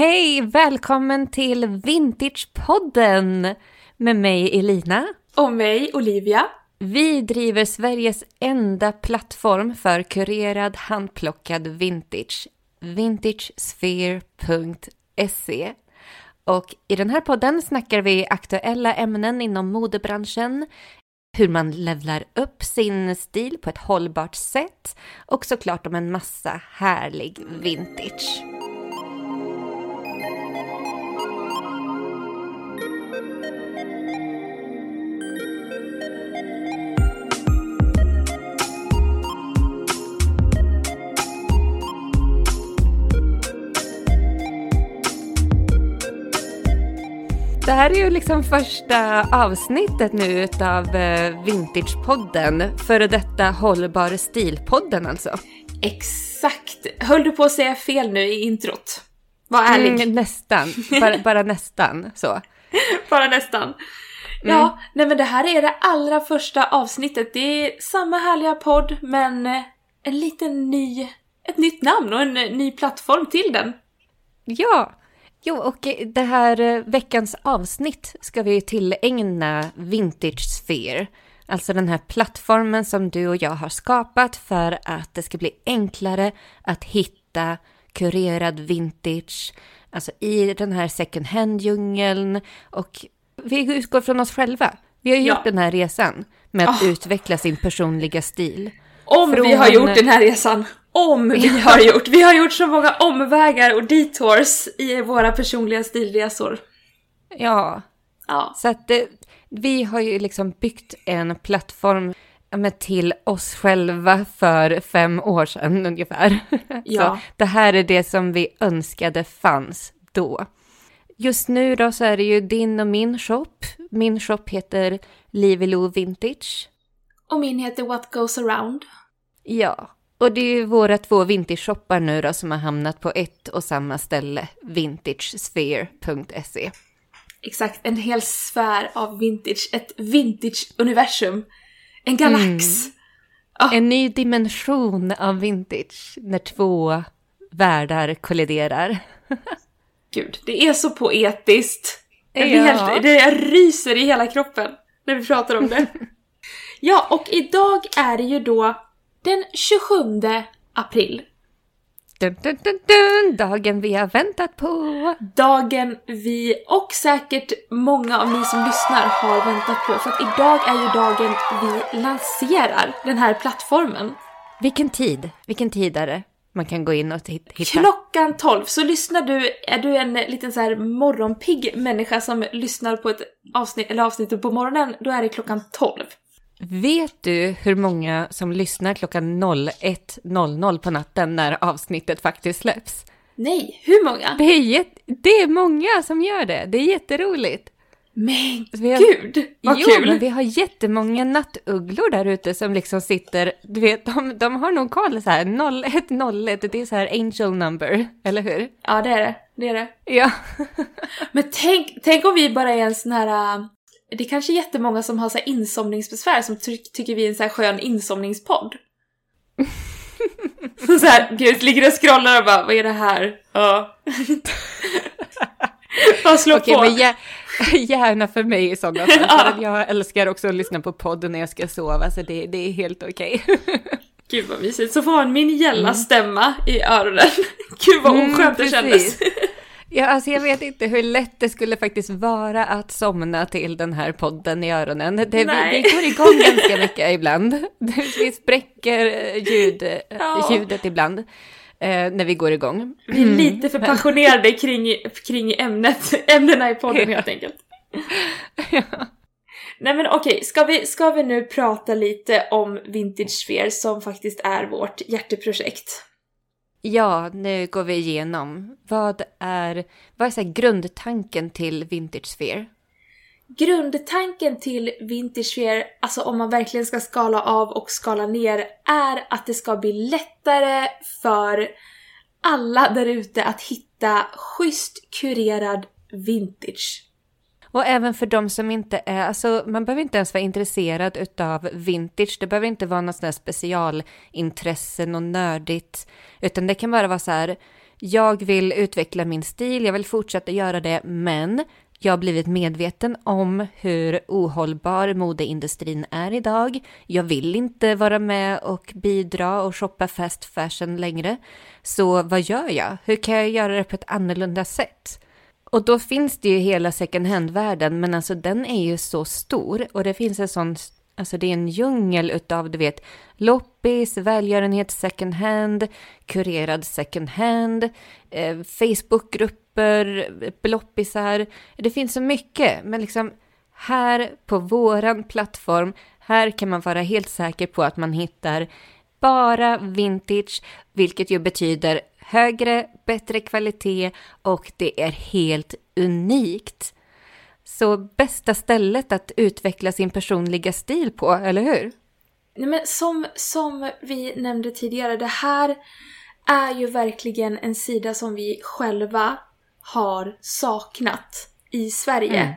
Hej! Välkommen till Vintagepodden med mig Elina. Och mig Olivia. Vi driver Sveriges enda plattform för kurerad handplockad vintage. Vintagesphere.se och i den här podden snackar vi aktuella ämnen inom modebranschen, hur man levlar upp sin stil på ett hållbart sätt och såklart om en massa härlig vintage. Här är ju liksom första avsnittet nu utav eh, Vintagepodden, före detta Hållbar stilpodden alltså. Exakt! Höll du på att säga fel nu i introt? Var ärlig. Mm, nästan, bara, bara nästan så. Bara nästan. Ja, mm. nej men det här är det allra första avsnittet. Det är samma härliga podd, men eh, en liten ny, ett nytt namn och en eh, ny plattform till den. Ja, Jo, och det här eh, veckans avsnitt ska vi tillägna Vintage Sphere. Alltså den här plattformen som du och jag har skapat för att det ska bli enklare att hitta kurerad vintage, alltså i den här second hand-djungeln. Och vi utgår från oss själva. Vi har gjort ja. den här resan med att oh. utveckla sin personliga stil. Om från... vi har gjort den här resan! Om vi har gjort. Vi har gjort så många omvägar och detours i våra personliga stilresor. Ja. ja. Så att det, vi har ju liksom byggt en plattform med till oss själva för fem år sedan ungefär. Ja. Så det här är det som vi önskade fanns då. Just nu då så är det ju din och min shop. Min shop heter Livelo Vintage. Och min heter What Goes Around. Ja, och det är ju våra två vintage-shoppar nu då som har hamnat på ett och samma ställe, vintagesphere.se. Exakt, en hel sfär av vintage, ett vintage-universum. En galax. Mm. Oh. En ny dimension av vintage när två världar kolliderar. Gud, det är så poetiskt. Ja. helt, det, jag ryser i hela kroppen när vi pratar om det. ja, och idag är det ju då den 27 april. Dun, dun, dun, dun, dagen vi har väntat på! Dagen vi, och säkert många av ni som lyssnar, har väntat på. För att idag är ju dagen vi lanserar den här plattformen. Vilken tid? Vilken tid är det? Man kan gå in och hitta. Klockan 12. Så lyssnar du, är du en liten så här morgonpigg människa som lyssnar på ett avsnitt, eller avsnittet på morgonen, då är det klockan 12. Vet du hur många som lyssnar klockan 01.00 på natten när avsnittet faktiskt släpps? Nej, hur många? Det är, det är många som gör det. Det är jätteroligt. Men har, gud, vad jo, kul! men vi har jättemånga nattugglor där ute som liksom sitter, du vet, de, de har nog koll så här, 0101, det är så här angel number, eller hur? Ja, det är det. Det är det. Ja. men tänk, tänk om vi bara är en sån här det är kanske jättemånga som har så här insomningsbesvär som ty tycker vi är en så här skön insomningspodd. så här, gud, ligger och scrollar och bara, vad är det här? Ja. bara slå Okej, på. Men gärna för mig i sådana fall. ja. Jag älskar också att lyssna på podden när jag ska sova, så det, det är helt okej. Gud vad mysigt, så får man min gälla mm. stämma i öronen. Gud vad oskönt mm, det kändes. Ja, alltså jag vet inte hur lätt det skulle faktiskt vara att somna till den här podden i öronen. Det, vi, vi går igång ganska mycket ibland. Vi spräcker eh, ljud, eh, ja. ljudet ibland eh, när vi går igång. Vi är lite för passionerade kring, kring ämnet, ämnena i podden helt enkelt. Ja. Nej men okej, ska vi, ska vi nu prata lite om Vintage Sphere som faktiskt är vårt hjärteprojekt? Ja, nu går vi igenom. Vad är, vad är så grundtanken till Vintage Sphere? Grundtanken till Vintage Sphere, alltså om man verkligen ska skala av och skala ner, är att det ska bli lättare för alla där ute att hitta schysst kurerad vintage. Och även för de som inte är, alltså man behöver inte ens vara intresserad utav vintage. Det behöver inte vara något sånt där specialintresse, något nördigt. Utan det kan bara vara så här, jag vill utveckla min stil, jag vill fortsätta göra det, men jag har blivit medveten om hur ohållbar modeindustrin är idag. Jag vill inte vara med och bidra och shoppa fast fashion längre. Så vad gör jag? Hur kan jag göra det på ett annorlunda sätt? Och då finns det ju hela second hand-världen, men alltså den är ju så stor och det finns en sån, alltså det är en djungel utav, du vet, loppis, välgörenhet second hand, kurerad second hand, eh, Facebookgrupper, loppisar. Det finns så mycket, men liksom här på våran plattform, här kan man vara helt säker på att man hittar bara vintage, vilket ju betyder högre, bättre kvalitet och det är helt unikt. Så bästa stället att utveckla sin personliga stil på, eller hur? Nej, men som, som vi nämnde tidigare, det här är ju verkligen en sida som vi själva har saknat i Sverige. Mm.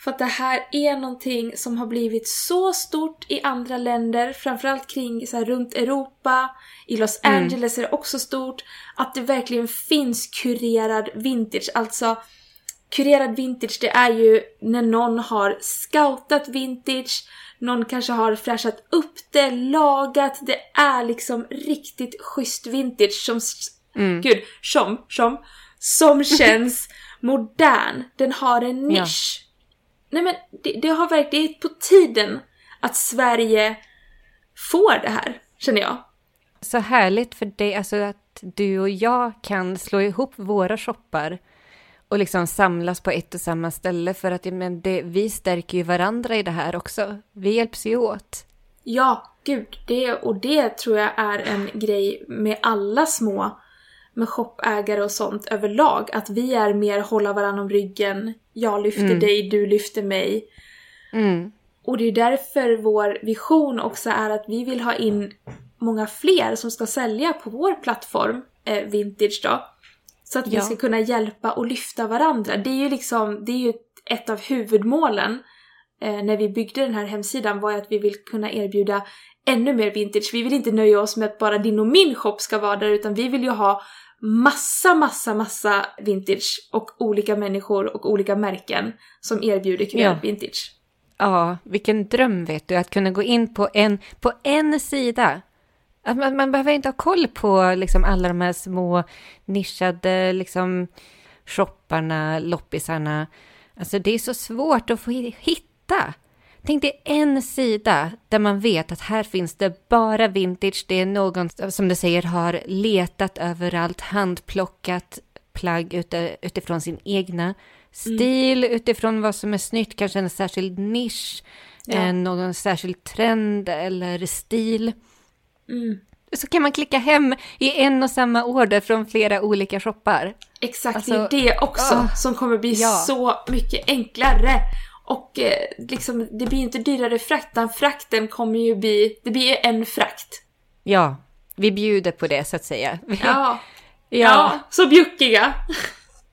För att det här är någonting som har blivit så stort i andra länder, framförallt kring så här, runt Europa, i Los mm. Angeles är det också stort, att det verkligen finns kurerad vintage. Alltså, kurerad vintage det är ju när någon har scoutat vintage, någon kanske har fräschat upp det, lagat, det är liksom riktigt schysst vintage som, mm. gud, som, som, som känns modern. Den har en nisch. Ja nej men det, det har verkligen, det är på tiden att Sverige får det här, känner jag. Så härligt för dig, alltså att du och jag kan slå ihop våra shoppar och liksom samlas på ett och samma ställe för att men det, vi stärker ju varandra i det här också. Vi hjälps ju åt. Ja, gud. Det, och det tror jag är en grej med alla små med shoppägare och sånt överlag. Att vi är mer hålla varandra om ryggen. Jag lyfter mm. dig, du lyfter mig. Mm. Och det är därför vår vision också är att vi vill ha in många fler som ska sälja på vår plattform, eh, Vintage då. Så att vi ja. ska kunna hjälpa och lyfta varandra. Det är ju liksom, det är ju ett av huvudmålen eh, när vi byggde den här hemsidan var ju att vi vill kunna erbjuda ännu mer vintage. Vi vill inte nöja oss med att bara din och min shop ska vara där utan vi vill ju ha massa, massa, massa vintage och olika människor och olika märken som erbjuder ja. vintage. Ja, vilken dröm vet du, att kunna gå in på en, på en sida. Att man, man behöver inte ha koll på liksom alla de här små nischade liksom, shopparna, loppisarna. Alltså det är så svårt att få hitta. Tänk dig en sida där man vet att här finns det bara vintage. Det är någon som du säger har letat överallt, handplockat plagg utifrån sin egna stil, mm. utifrån vad som är snyggt, kanske en särskild nisch, ja. någon särskild trend eller stil. Mm. Så kan man klicka hem i en och samma order från flera olika shoppar. Exakt, alltså, det är det också oh, som kommer bli ja. så mycket enklare. Och eh, liksom, det blir inte dyrare frakt, utan frakten kommer ju bli, det blir en frakt. Ja, vi bjuder på det så att säga. Ja, ja. ja så bjuckiga.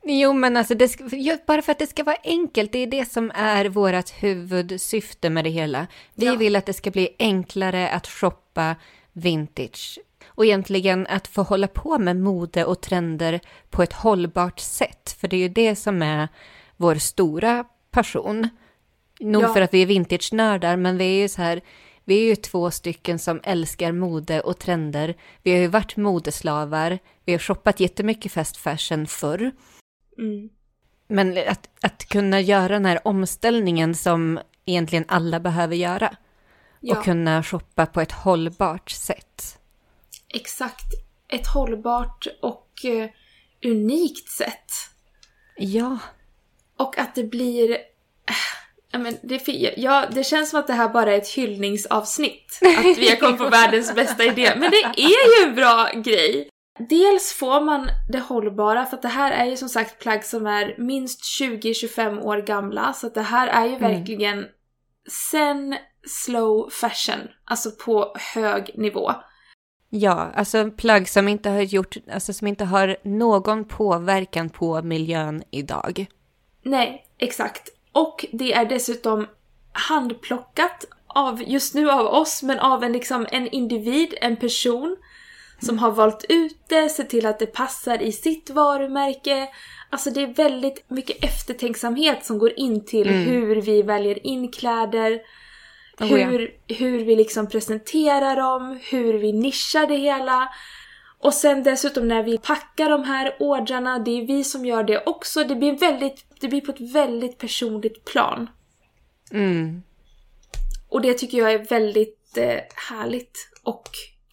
Jo, men alltså det ska, bara för att det ska vara enkelt, det är det som är vårt huvudsyfte med det hela. Vi ja. vill att det ska bli enklare att shoppa vintage och egentligen att få hålla på med mode och trender på ett hållbart sätt, för det är ju det som är vår stora passion. Nog ja. för att vi är vintage-nördar, men vi är ju så här, vi är ju två stycken som älskar mode och trender. Vi har ju varit modeslavar, vi har shoppat jättemycket fast fashion förr. Mm. Men att, att kunna göra den här omställningen som egentligen alla behöver göra. Ja. Och kunna shoppa på ett hållbart sätt. Exakt. Ett hållbart och uh, unikt sätt. Ja. Och att det blir men det, ja, det känns som att det här bara är ett hyllningsavsnitt. Att vi har kommit på världens bästa idé. Men det är ju en bra grej! Dels får man det hållbara, för att det här är ju som sagt plagg som är minst 20-25 år gamla. Så att det här är ju mm. verkligen sen slow fashion, alltså på hög nivå. Ja, alltså plagg som inte har gjort, alltså som inte har någon påverkan på miljön idag. Nej, exakt. Och det är dessutom handplockat av, just nu av oss, men av en, liksom, en individ, en person som har valt ut det, sett till att det passar i sitt varumärke. Alltså det är väldigt mycket eftertänksamhet som går in till Mm. hur vi väljer in kläder, Oh, hur, hur vi liksom presenterar dem, hur vi nischar det hela. Och sen dessutom när vi packar de här ordrarna, det är vi som gör det också. Det blir, väldigt, det blir på ett väldigt personligt plan. Mm. Och det tycker jag är väldigt eh, härligt och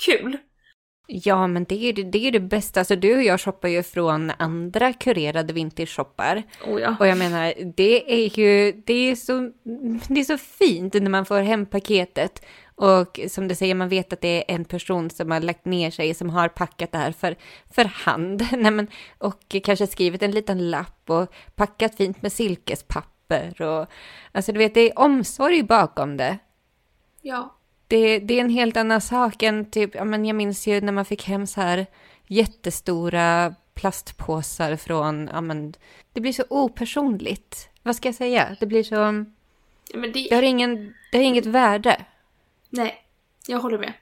kul. Ja, men det är, det- det är det bästa. Alltså du och jag shoppar ju från andra kurerade vintage-shoppar. Oh ja. Och jag menar, det är ju, det är så, det är så fint när man får hem paketet. Och som du säger, man vet att det är en person som har lagt ner sig, som har packat det här för, för hand. Nej, men, och kanske skrivit en liten lapp och packat fint med silkespapper. Och, alltså du vet, det är omsorg bakom det. Ja. Det, det är en helt annan sak än typ, ja men jag minns ju när man fick hem så här jättestora plastpåsar från, ja men, det blir så opersonligt. Vad ska jag säga? Det blir så, Ja, Men det, det har, ingen, det har inget värde. Nej, jag håller med.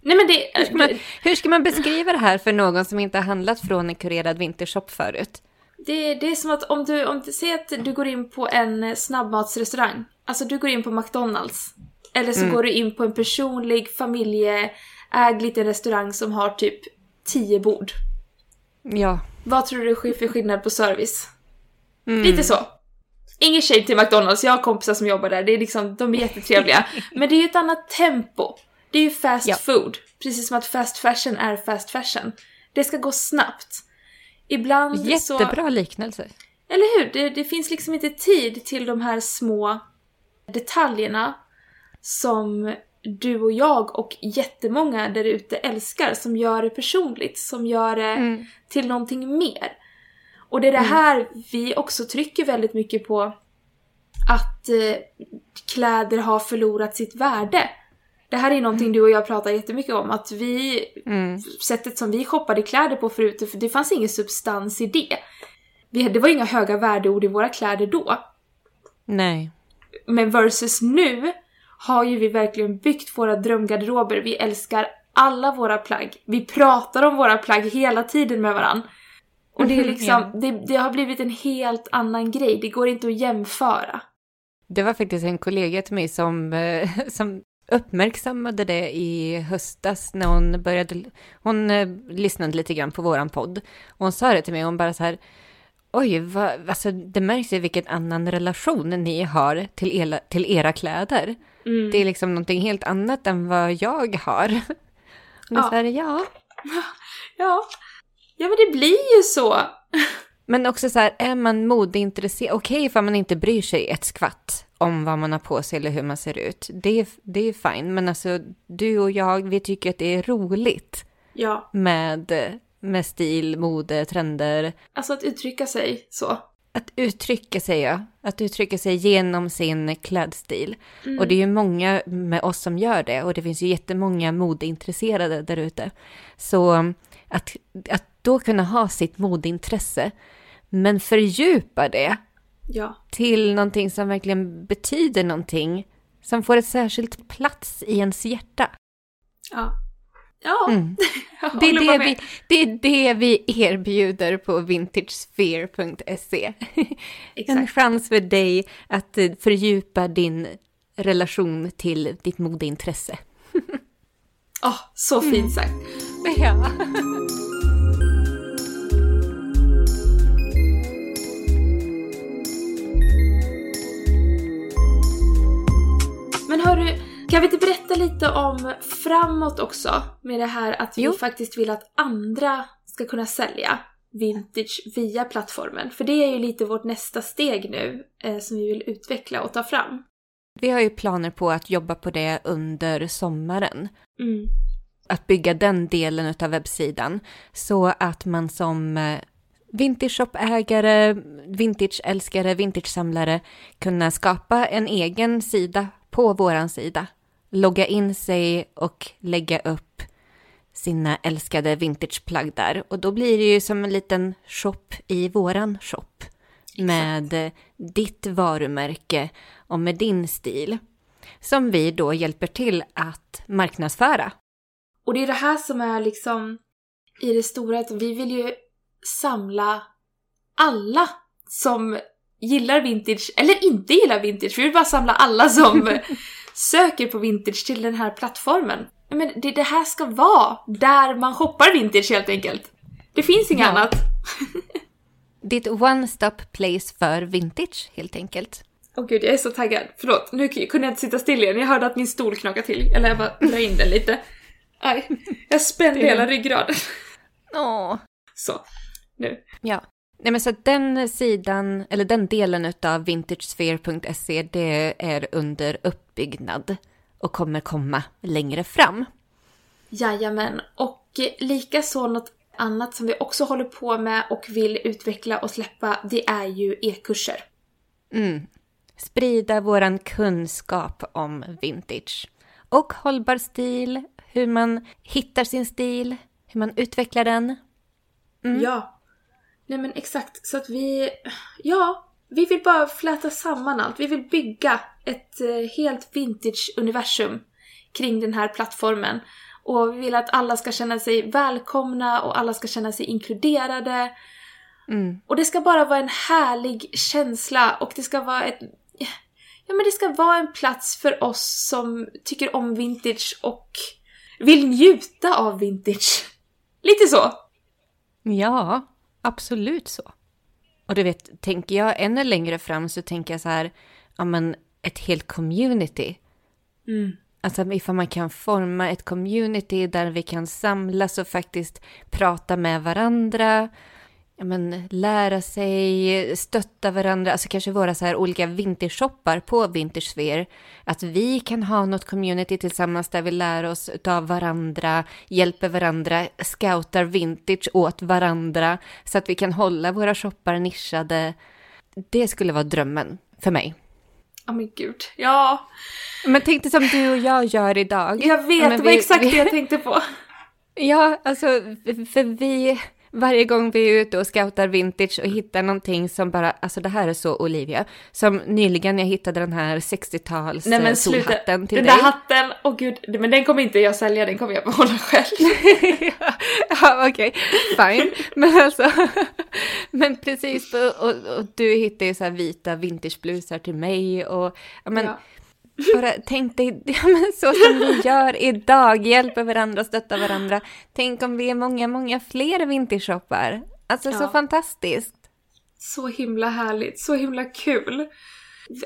Nej men det... Hur ska, man, hur ska man beskriva det här för någon som inte har handlat från en kurerad vintershop förut? Det, det är som att om du, om du säger att du går in på en snabbmatsrestaurang, alltså du går in på McDonalds, eller så går du in på en personlig familjeägd liten restaurang som har typ 10 bord. Ja. Vad tror du är för skillnad på service? Mm. Lite så. Ingen shade till McDonalds, jag har kompisar som jobbar där, det är liksom, de är jättetrevliga. Men det är ju ett annat tempo. Det är ju fast Ja. food. Precis som att fast fashion är fast fashion. Det ska gå snabbt. Ibland så... Jättebra liknelse. Eller hur? Det, det finns liksom inte tid till de här små detaljerna som du och jag och jättemånga där ute älskar, som gör det personligt, som gör det Mm. till någonting mer. Och det är det här vi också trycker väldigt mycket på, att eh, kläder har förlorat sitt värde. Det här är någonting du och jag pratar jättemycket om, att vi, Mm. sättet som vi shoppade kläder på förut, för det fanns ingen substans i det. Vi, det var inga höga värdeord i våra kläder då. Nej. Men versus nu har ju vi verkligen byggt våra drömgarderober. Vi älskar alla våra plagg. Vi pratar om våra plagg hela tiden med varann. Och det är liksom, Ja. det, det har blivit en helt annan grej. Det går inte att jämföra. Det var faktiskt en kollega till mig som, eh, som uppmärksammade det i höstas när hon började, hon eh, lyssnade lite grann på våran podd. Och hon sa det till mig, hon bara så här, oj, vad, alltså det märks ju vilken annan relation ni har till, era, till era kläder. Mm. Det är liksom någonting helt annat än vad jag har. Är Ja. så här, ja. Ja. Ja men det blir ju så. Men också så här, är man modeintresserad, okej ifall man inte bryr sig ett skvatt om vad man har på sig eller hur man ser ut. Det är, det är fine, men alltså du och jag, vi tycker att det är roligt Ja. med, med stil, mode, trender. Alltså att uttrycka sig så. Att uttrycka sig, ja. Att uttrycka sig genom sin klädstil. Mm. Och det är ju många med oss som gör det. Och det finns ju jättemånga modeintresserade där ute. Så att, att då kunna ha sitt modeintresse, men fördjupa det Ja. till någonting som verkligen betyder någonting. Som får ett särskilt plats i ens hjärta. Ja. Ja. Mm. Det, är det, vi, det är det vi erbjuder på vintagesphere.se. En chans för dig att eh, fördjupa din relation till ditt modeintresse. Åh, så fint sagt. Ja. Men hörru, kan vi inte berätta lite om framåt också? Med det här att vi Jo. faktiskt vill att andra ska kunna sälja vintage via plattformen. För det är ju lite vårt nästa steg nu eh, som vi vill utveckla och ta fram. Vi har ju planer på att jobba på det under sommaren. Mm. Att bygga den delen av webbsidan så att man som eh, vintage-shop-ägare, vintage-älskare, vintage-samlare kunna skapa en egen sida på våran sida. Logga in sig och lägga upp sina älskade vintageplagg där. Och då blir det ju som en liten shop i våran shop. Med eh, ditt varumärke och med din stil. Som vi då hjälper till att marknadsföra. Och det är det här som är liksom i det stora, att vi vill ju samla alla som gillar vintage, eller inte gillar vintage. Vi vill bara samla alla som söker på vintage till den här plattformen. Men det, det här ska vara där man shoppar vintage helt enkelt. Det finns inget Ja. annat. Ditt one-stop place för vintage, helt enkelt. Åh gud, jag är så taggad. Förlåt, nu kunde jag inte sitta still igen. Jag hörde att min stol knakade till. Eller jag bara drar in den lite. Aj, jag spände hela ryggraden. Åh. Så, nu. Ja. Nej men så att den sidan, eller den delen utav vintagesphere.se, det är under uppbyggnad och kommer komma längre fram. Jajamän, och likaså något annat som vi också håller på med och vill utveckla och släppa, det är ju e-kurser. Mm. Sprida våran kunskap om vintage. Och hållbar stil, hur man hittar sin stil, hur man utvecklar den. Mm. Ja. Nej men exakt, så att vi... Ja, vi vill bara fläta samman allt. Vi vill bygga ett eh, helt vintage-universum kring den här plattformen. Och vi vill att alla ska känna sig välkomna och alla ska känna sig inkluderade. Mm. Och det ska bara vara en härlig känsla och det ska vara ett... Ja men det ska vara en plats för oss som tycker om vintage och vill njuta av vintage. Lite så. Ja, absolut så. Och du vet, tänker jag ännu längre fram så tänker jag så här, ja men ett helt community. Mm. Alltså ifall man kan forma ett community där vi kan samlas och faktiskt prata med varandra. Ja, men, lära sig, stötta varandra, alltså kanske våra så här olika vintershoppar på Vintersphere. Att vi kan ha något community tillsammans där vi lär oss av varandra, hjälper varandra, scoutar vintage åt varandra så att vi kan hålla våra shoppar nischade. Det skulle vara drömmen för mig. Ja men gud. Ja, Men tänk dig som du och jag gör idag. jag vet. Men det var vi- exakt vi- det jag tänkte på. Ja, alltså för vi, varje gång vi är ute och scoutar vintage och hittar någonting som bara, alltså det här är så Olivia. Som nyligen jag hittade den här 60-tals Nej eh, till Den dig. där hatten, åh gud. Men den kommer inte jag sälja, den kommer jag behålla själv. ja, okej, fine. Men alltså, men precis, och, och, och du hittade ju så här vita vintageblusar till mig och, men, Ja. Bara tänk dig, ja, men så som vi gör idag, hjälper varandra stöttar varandra. Tänk om vi är många, många fler vintershoppar. Alltså så Ja. fantastiskt. Så himla härligt, så himla kul.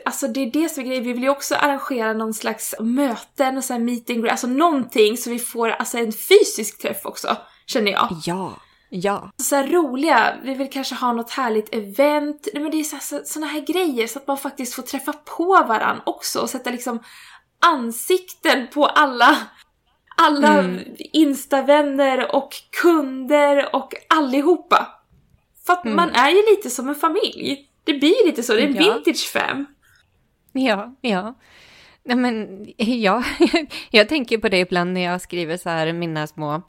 Alltså det är det som är grejen, vi vill ju också arrangera någon slags möten och så här meeting, alltså någonting så vi får alltså en fysisk träff också, känner jag. Ja, ja. Så här roliga, vi vill kanske ha något härligt event, Nej, men det är så här, såna här grejer så att man faktiskt får träffa på varann också och sätta liksom ansikten på alla alla Mm. instavänner och kunder och allihopa. För att Mm. man är ju lite som en familj. Det blir lite så, det är en Ja. vintage fam. Ja, ja. Nej men, ja, jag tänker på det ibland när jag skriver så här mina små,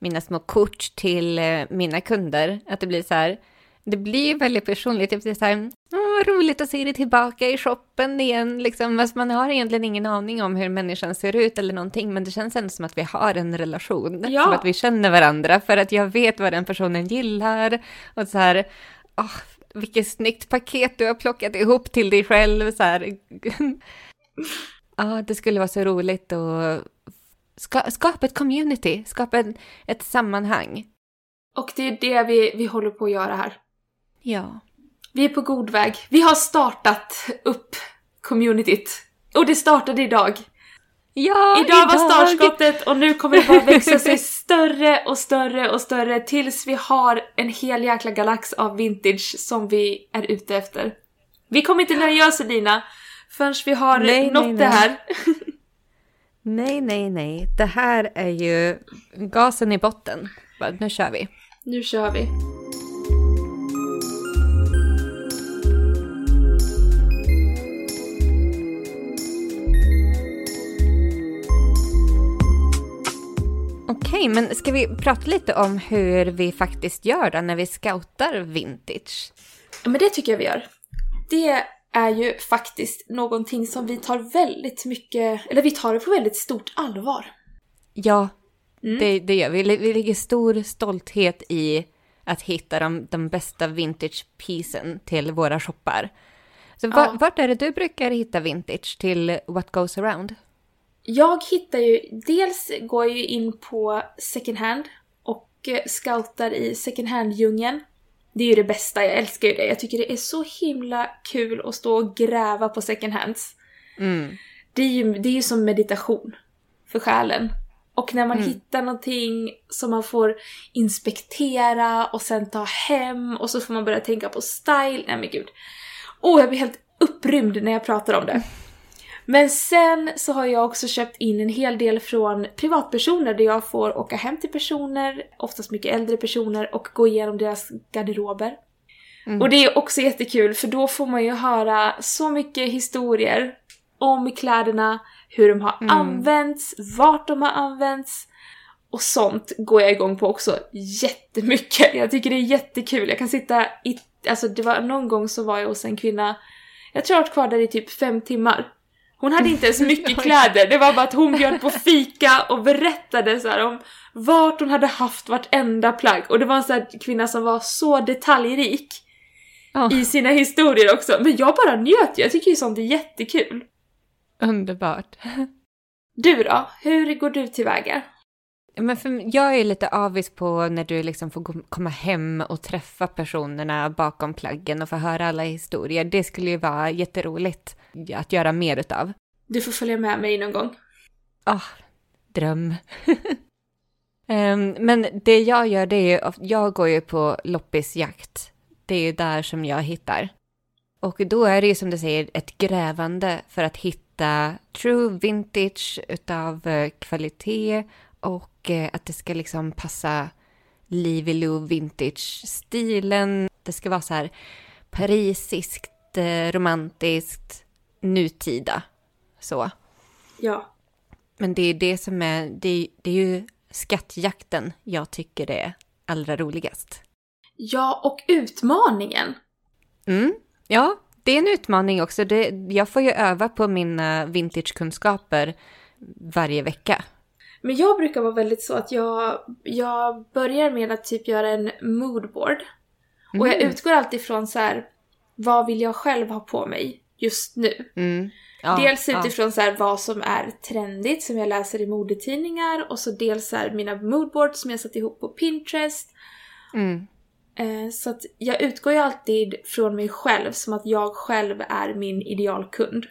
mina små kort till eh, mina kunder. Att det blir så här, det blir väldigt personligt. Det blir så här, vad roligt att se dig tillbaka i shoppen igen. Liksom, fast man har egentligen ingen aning om hur människan ser ut eller någonting. Men det känns ändå som att vi har en relation. Ja. Som att vi känner varandra. För att jag vet vad den personen gillar. Och så här, åh, vilket snyggt paket du har plockat ihop till dig själv. Så här. Ja, det skulle vara så roligt att ska, skapa ett community, skapa en, ett sammanhang. Och det är det vi, vi håller på att göra här. Ja. Vi är på god väg. Vi har startat upp communityt. Och det startade idag. Ja, Idag var startskottet och nu kommer det bara växa sig större och större och större tills vi har en hel jäkla galax av vintage som vi är ute efter. Vi kommer inte nöja oss Elina förrän vi har Nej, nått nej, det nej. här. Nej, nej, nej. Det här är ju gasen i botten. Nu kör vi. Nu kör vi. Okej, men ska vi prata lite om hur vi faktiskt gör då när vi scoutar vintage? Ja, men det tycker jag vi gör. Det är ju faktiskt någonting som vi tar väldigt mycket, eller vi tar det på väldigt stort allvar. Ja, Mm. Det, det gör vi. Vi lägger stor stolthet i att hitta de, de bästa vintage piecen till våra shoppar. Så Ja. var, vart är det du brukar hitta vintage till What Goes Around? Jag hittar ju, dels går jag ju in på second hand och eh, scoutar i second hand-djungeln. Det är ju det bästa, jag älskar ju det. Jag tycker det är så himla kul att stå och gräva på second hands. Mm. Det är ju, det är ju som meditation för själen. Och när man Mm. hittar någonting som man får inspektera och sen ta hem och så får man börja tänka på style. Nej men gud. Åh, jag blir helt upprymd när jag pratar om det. Men sen så har jag också köpt in en hel del från privatpersoner där jag får åka hem till personer, oftast mycket äldre personer, och gå igenom deras garderober. Mm. Och det är också jättekul för då får man ju höra så mycket historier om kläderna, hur de har Mm. använts, vart de har använts. Och sånt går jag igång på också jättemycket. Jag tycker det är jättekul. Jag kan sitta i, alltså det var någon gång så var jag hos en kvinna, jag tror jag har varit kvar där i typ fem timmar. Hon hade inte ens mycket kläder, det var bara att hon bjöd på fika och berättade så här om vart hon hade haft vartenda plagg. Och det var en sån här kvinna som var så detaljrik Ja, i sina historier också. Men jag bara njöt jag tycker ju sånt är jättekul. underbart. Du då? Hur går du tillväga? Men för, jag är lite avis på när du liksom får komma hem och träffa personerna bakom plaggen och få höra alla historier. Det skulle ju vara jätteroligt att göra mer utav. Du får följa med mig någon gång. Ah, dröm. Ehm, men det jag gör det är ju, jag går ju på loppisjakt. Det är ju där som jag hittar. Och då är det ju som du säger ett grävande för att hitta true vintage utav eh, kvalitet och eh, att det ska liksom passa Livy Lou vintage-stilen. Det ska vara så här parisiskt, eh, romantiskt, nutida. Så. Ja. Men det är det som är, det, det är ju skattjakten jag tycker det är allra roligast. Ja, och utmaningen. Mm, ja, det är en utmaning också. Det, jag får ju öva på mina vintagekunskaper varje vecka. Men jag brukar vara väldigt så att jag, jag börjar med att typ göra en moodboard. Och jag Mm. utgår alltid från så här, vad vill jag själv ha på mig just nu? Mm, ja, dels ja. utifrån så här vad som är trendigt som jag läser i modetidningar och så dels så här mina moodboards som jag satt ihop på Pinterest. Mm, Eh, så att jag utgår ju alltid från mig själv som att jag själv är min idealkund.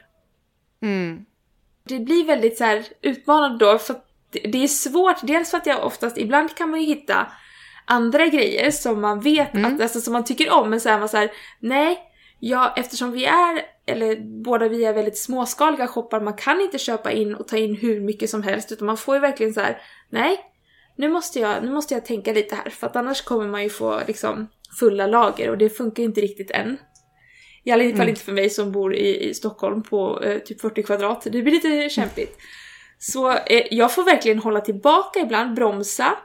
mm, Det blir väldigt så här utmanande då för att det det är svårt, dels för att jag oftast, ibland kan man ju hitta andra grejer som man vet Mm. att, alltså som man tycker om men så är man så här, nej, ja, eftersom vi är, eller båda vi är väldigt småskaliga shoppar, man kan inte köpa in och ta in hur mycket som helst utan man får ju verkligen så här, nej, nu måste jag, nu måste jag tänka lite här för att annars kommer man ju få liksom fulla lager och det funkar ju inte riktigt än. I alla fall Mm. inte för mig som bor i, i Stockholm på eh, typ 40 kvadrat. Det blir lite kämpigt. Så eh, jag får verkligen hålla tillbaka ibland, bromsa.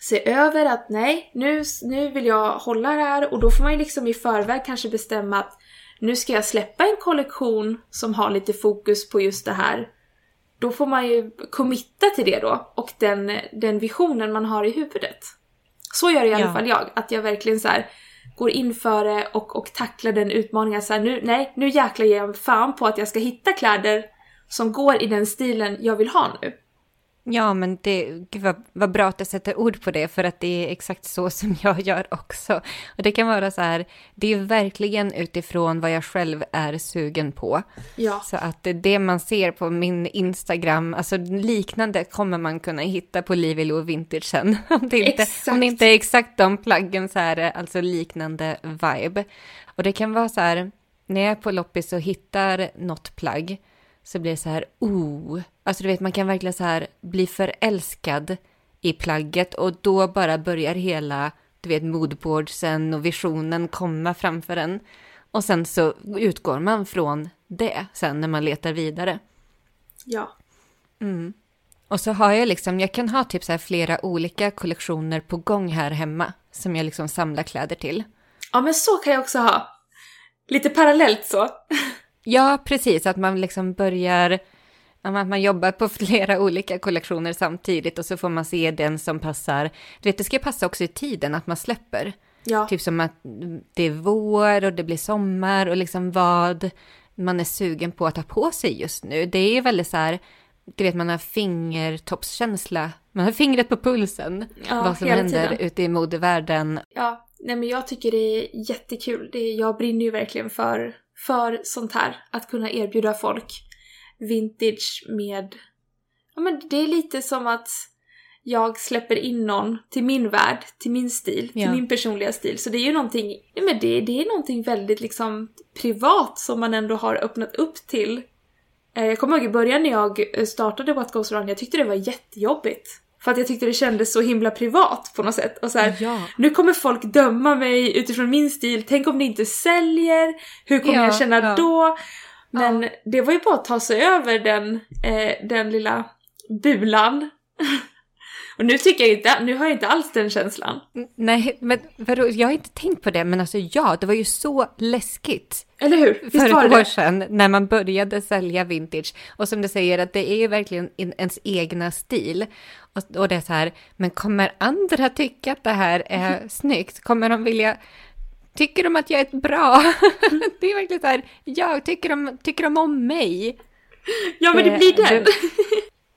Se över att nej, nu, nu vill jag hålla det här och då får man ju liksom i förväg kanske bestämma att nu ska jag släppa en kollektion som har lite fokus på just det här. Då får man ju committa till det då och den, den visionen man har i huvudet. Så gör i alla Ja. fall jag, att jag verkligen så här går in för det och, och tacklar den utmaningen så här, nu, nej, nu jäklar ger jag fan på att jag ska hitta kläder som går i den stilen jag vill ha nu. Ja, men det, gud vad, vad bra att du sätter ord på det, för att det är exakt så som jag gör också. Och det kan vara så här, det är verkligen utifrån vad jag själv är sugen på. Ja. Så att det man ser på min Instagram, alltså liknande kommer man kunna hitta på Livy Lou Vintage sen. Om det, inte, Exakt. om det inte är exakt de plaggen så är det alltså liknande vibe. Och det kan vara så här, när jag är på loppis och hittar något plagg så blir det så här, oh, alltså du vet man kan verkligen så här bli förälskad i plagget och då bara börjar hela, du vet, moodboardsen och visionen komma framför en. Och sen så utgår man från det sen när man letar vidare. Ja. Mm. Och så har jag liksom, jag kan ha typ så här flera olika kollektioner på gång här hemma som jag liksom samlar kläder till. Ja men så kan jag också ha. Lite parallellt så. Ja, precis, att man liksom börjar Att man jobbar på flera olika kollektioner samtidigt och så får man se den som passar. Du vet, det ska passa också i tiden att man släpper. Ja. Typ som att det är vår och det blir sommar och liksom vad man är sugen på att ha på sig just nu. Det är väldigt så här, du vet man har fingertoppskänsla, man har fingret på pulsen, Ja, vad som händer tiden. ute i modevärlden. Ja, nej men jag tycker det är jättekul. Det jag brinner ju verkligen för, för sånt här. Att kunna erbjuda folk vintage med... Ja men det är lite som att jag släpper in någon till min värld, till min stil, till Ja. min personliga stil. Så det är ju någonting, nej men det, det är någonting väldigt liksom privat som man ändå har öppnat upp till. Eh, Jag kommer ihåg i början när jag eh, startade What Goes Around, jag tyckte det var jättejobbigt. För att jag tyckte det kändes så himla privat på något sätt. Och så här, Ja. nu kommer folk döma mig utifrån min stil. Tänk om det inte säljer? Hur kommer Ja, jag känna ja. då? Men det var ju bara att ta sig över den, eh, den lilla bulan. Och nu tycker jag inte, nu har jag inte alls den känslan. Nej, men vadå, jag har inte tänkt på det, men alltså ja, det var ju så läskigt Eller hur? för Visst var ett år det? sedan när man började sälja vintage. Och som du säger, att det är ju verkligen ens egna stil. Och, och det är så här, men kommer andra tycka att det här är snyggt? Kommer de vilja... Tycker de att jag är bra? det är verkligen så här, ja, tycker de, tycker de om mig? Ja men det Det- blir den!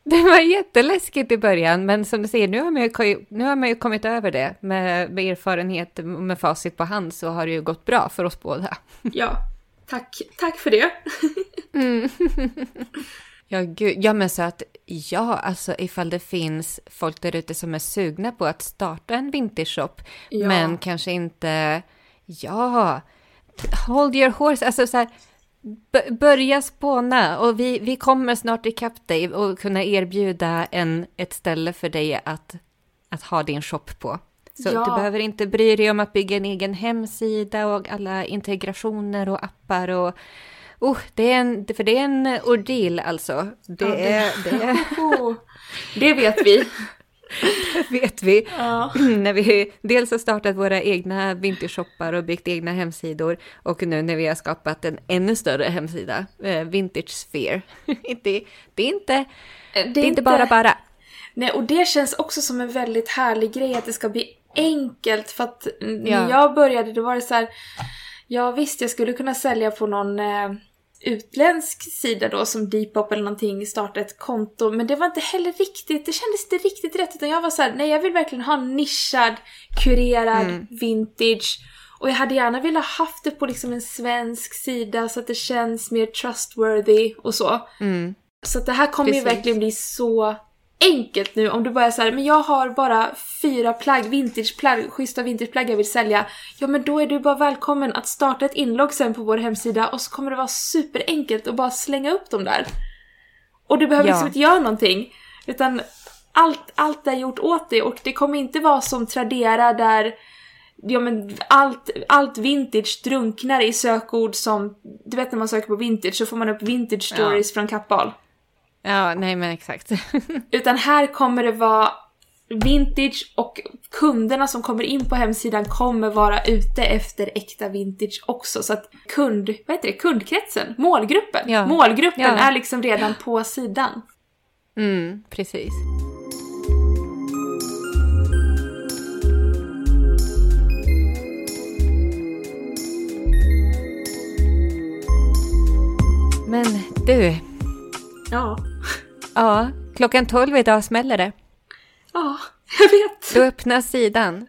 det- var jätteläskigt i början, men som du säger, nu har man ju, nu har man ju kommit över det. Med, med erfarenhet och med facit på hand så har det ju gått bra för oss båda. Ja, tack, tack för det. Ja, gud. Ja, men så att ja, alltså ifall det finns folk där ute som är sugna på att starta en vintage shop, Ja. men kanske inte, ja, hold your horse, alltså så här, börja spåna och vi, vi kommer snart ikapp dig och kunna erbjuda en, ett ställe för dig att, att ha din shop på. Så Ja. du behöver inte bry dig om att bygga en egen hemsida och alla integrationer och appar och Oh, det är en, för det är en ordeal alltså. Det, Ja, det- är, det är, Oh, det vet vi. vet vi. Ja. när vi dels har startat våra egna vintage-shoppar och byggt egna hemsidor och nu när vi har skapat en ännu större hemsida, eh, Vintage Sphere. det, det, är inte, det är inte bara bara. Nej, och det känns också som en väldigt härlig grej att det ska bli enkelt för att när Ja. jag började då var det så här. Ja visst, jag skulle kunna sälja på någon eh, utländsk sida då som Depop eller någonting, starta ett konto. Men det var inte heller riktigt, det kändes inte riktigt rätt utan jag var så här, nej jag vill verkligen ha nischad, kurerad vintage. Och jag hade gärna velat haft det på liksom en svensk sida så att det känns mer trustworthy och så. Så att det här kommer ju Precis. verkligen bli så enkelt nu om du bara är så här, men jag har bara fyra plagg, vintageplagg, schyssta vintageplagg jag vill sälja. Ja men då är du bara välkommen att starta ett inlogg sen på vår hemsida och så kommer det vara superenkelt att bara slänga upp dem där. Och du behöver Ja. liksom inte göra någonting. Utan allt, allt är gjort åt dig och det kommer inte vara som Tradera där Ja men allt, allt vintage drunknar i sökord som, du vet när man söker på vintage så får man upp vintage stories från Kappahl. Ja, nej men exakt. Utan här kommer det vara vintage och kunderna som kommer in på hemsidan kommer vara ute efter äkta vintage också. Så att kund, vad heter det, kundkretsen, målgruppen. Ja. Målgruppen Ja. är liksom redan på sidan. Mm, precis. Men du, Ja. Ja, klockan 12 idag smäller det. Ja, jag vet. Då öppnas sidan.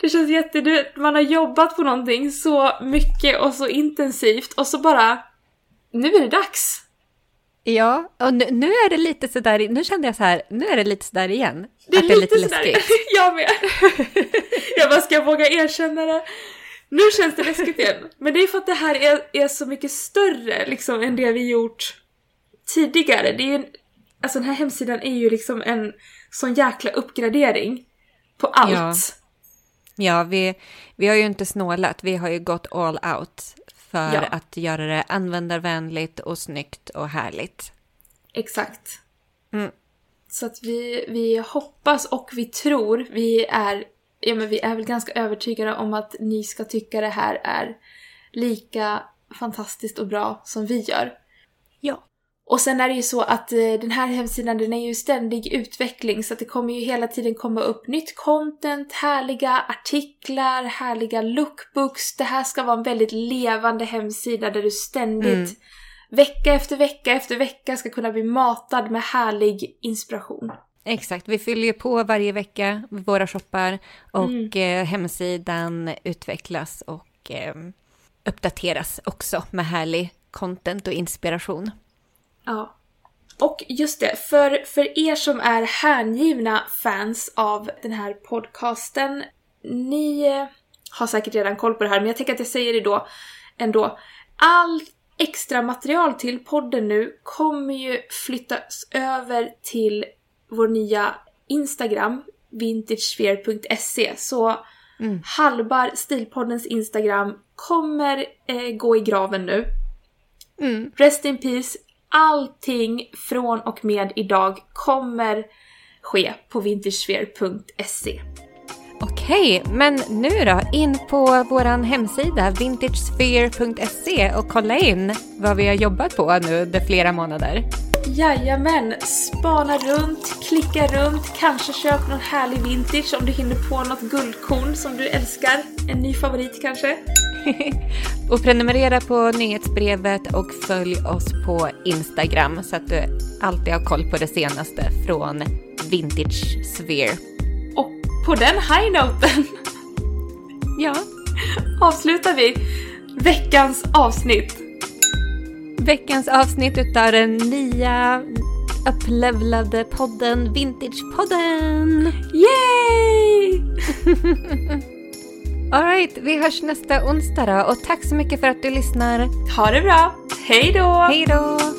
Det känns jätte... Man har jobbat på någonting så mycket och så intensivt och så bara... Nu är det dags! Ja, och nu, nu är det lite sådär, nu kände jag så här, nu är det lite sådär igen. Det är att det är lite sådär- läskigt. jag med. jag bara, ska jag våga erkänna det? Nu känns det läskigt igen. Men det är för att det här är, är så mycket större liksom än det vi gjort tidigare. Det är ju alltså den här hemsidan är ju liksom en sån jäkla uppgradering på allt. Ja. Ja, vi, vi har ju inte snålat, vi har ju gått all out för Ja. att göra det användarvänligt och snyggt och härligt. Exakt. Mm. Så att vi, vi hoppas och vi tror, vi är, ja men vi är väl ganska övertygade om att ni ska tycka det här är lika fantastiskt och bra som vi gör. Ja. Och sen är det ju så att eh, den här hemsidan den är ju ständig utveckling så att det kommer ju hela tiden komma upp nytt content, härliga artiklar, härliga lookbooks. Det här ska vara en väldigt levande hemsida där du ständigt Mm. vecka efter vecka efter vecka ska kunna bli matad med härlig inspiration. Exakt, vi fyller ju på varje vecka våra shoppar och eh, hemsidan utvecklas och eh, uppdateras också med härlig content och inspiration. Ja. Och just det, för, för er som är hängivna fans av den här podcasten, ni eh, har säkert redan koll på det här, men jag tänker att jag säger det då ändå. All extra material till podden nu kommer ju flyttas över till vår nya Instagram, vintagesphere.se. Så Halbar Stilpoddens Instagram kommer eh, gå i graven nu. Mm. Rest in peace. Allting från och med idag kommer ske på vintagesphere.se. Okej, men nu då, in på vår hemsida vintagesphere.se och kolla in vad vi har jobbat på nu under flera månader. Jajamän, spana runt, klicka runt, kanske köp någon härlig vintage om du hinner på något guldkorn som du älskar. En ny favorit kanske. Och prenumerera på nyhetsbrevet och följ oss på Instagram så att du alltid har koll på det senaste från Vintage Sphere. Och på den high-noten Ja, avslutar vi veckans avsnitt. veckans avsnitt utav den nya upplevlade podden Vintagepodden. Yay! Alright, vi hörs nästa onsdag då och tack så mycket för att du lyssnar. Ha det bra! Hej då! Hej då!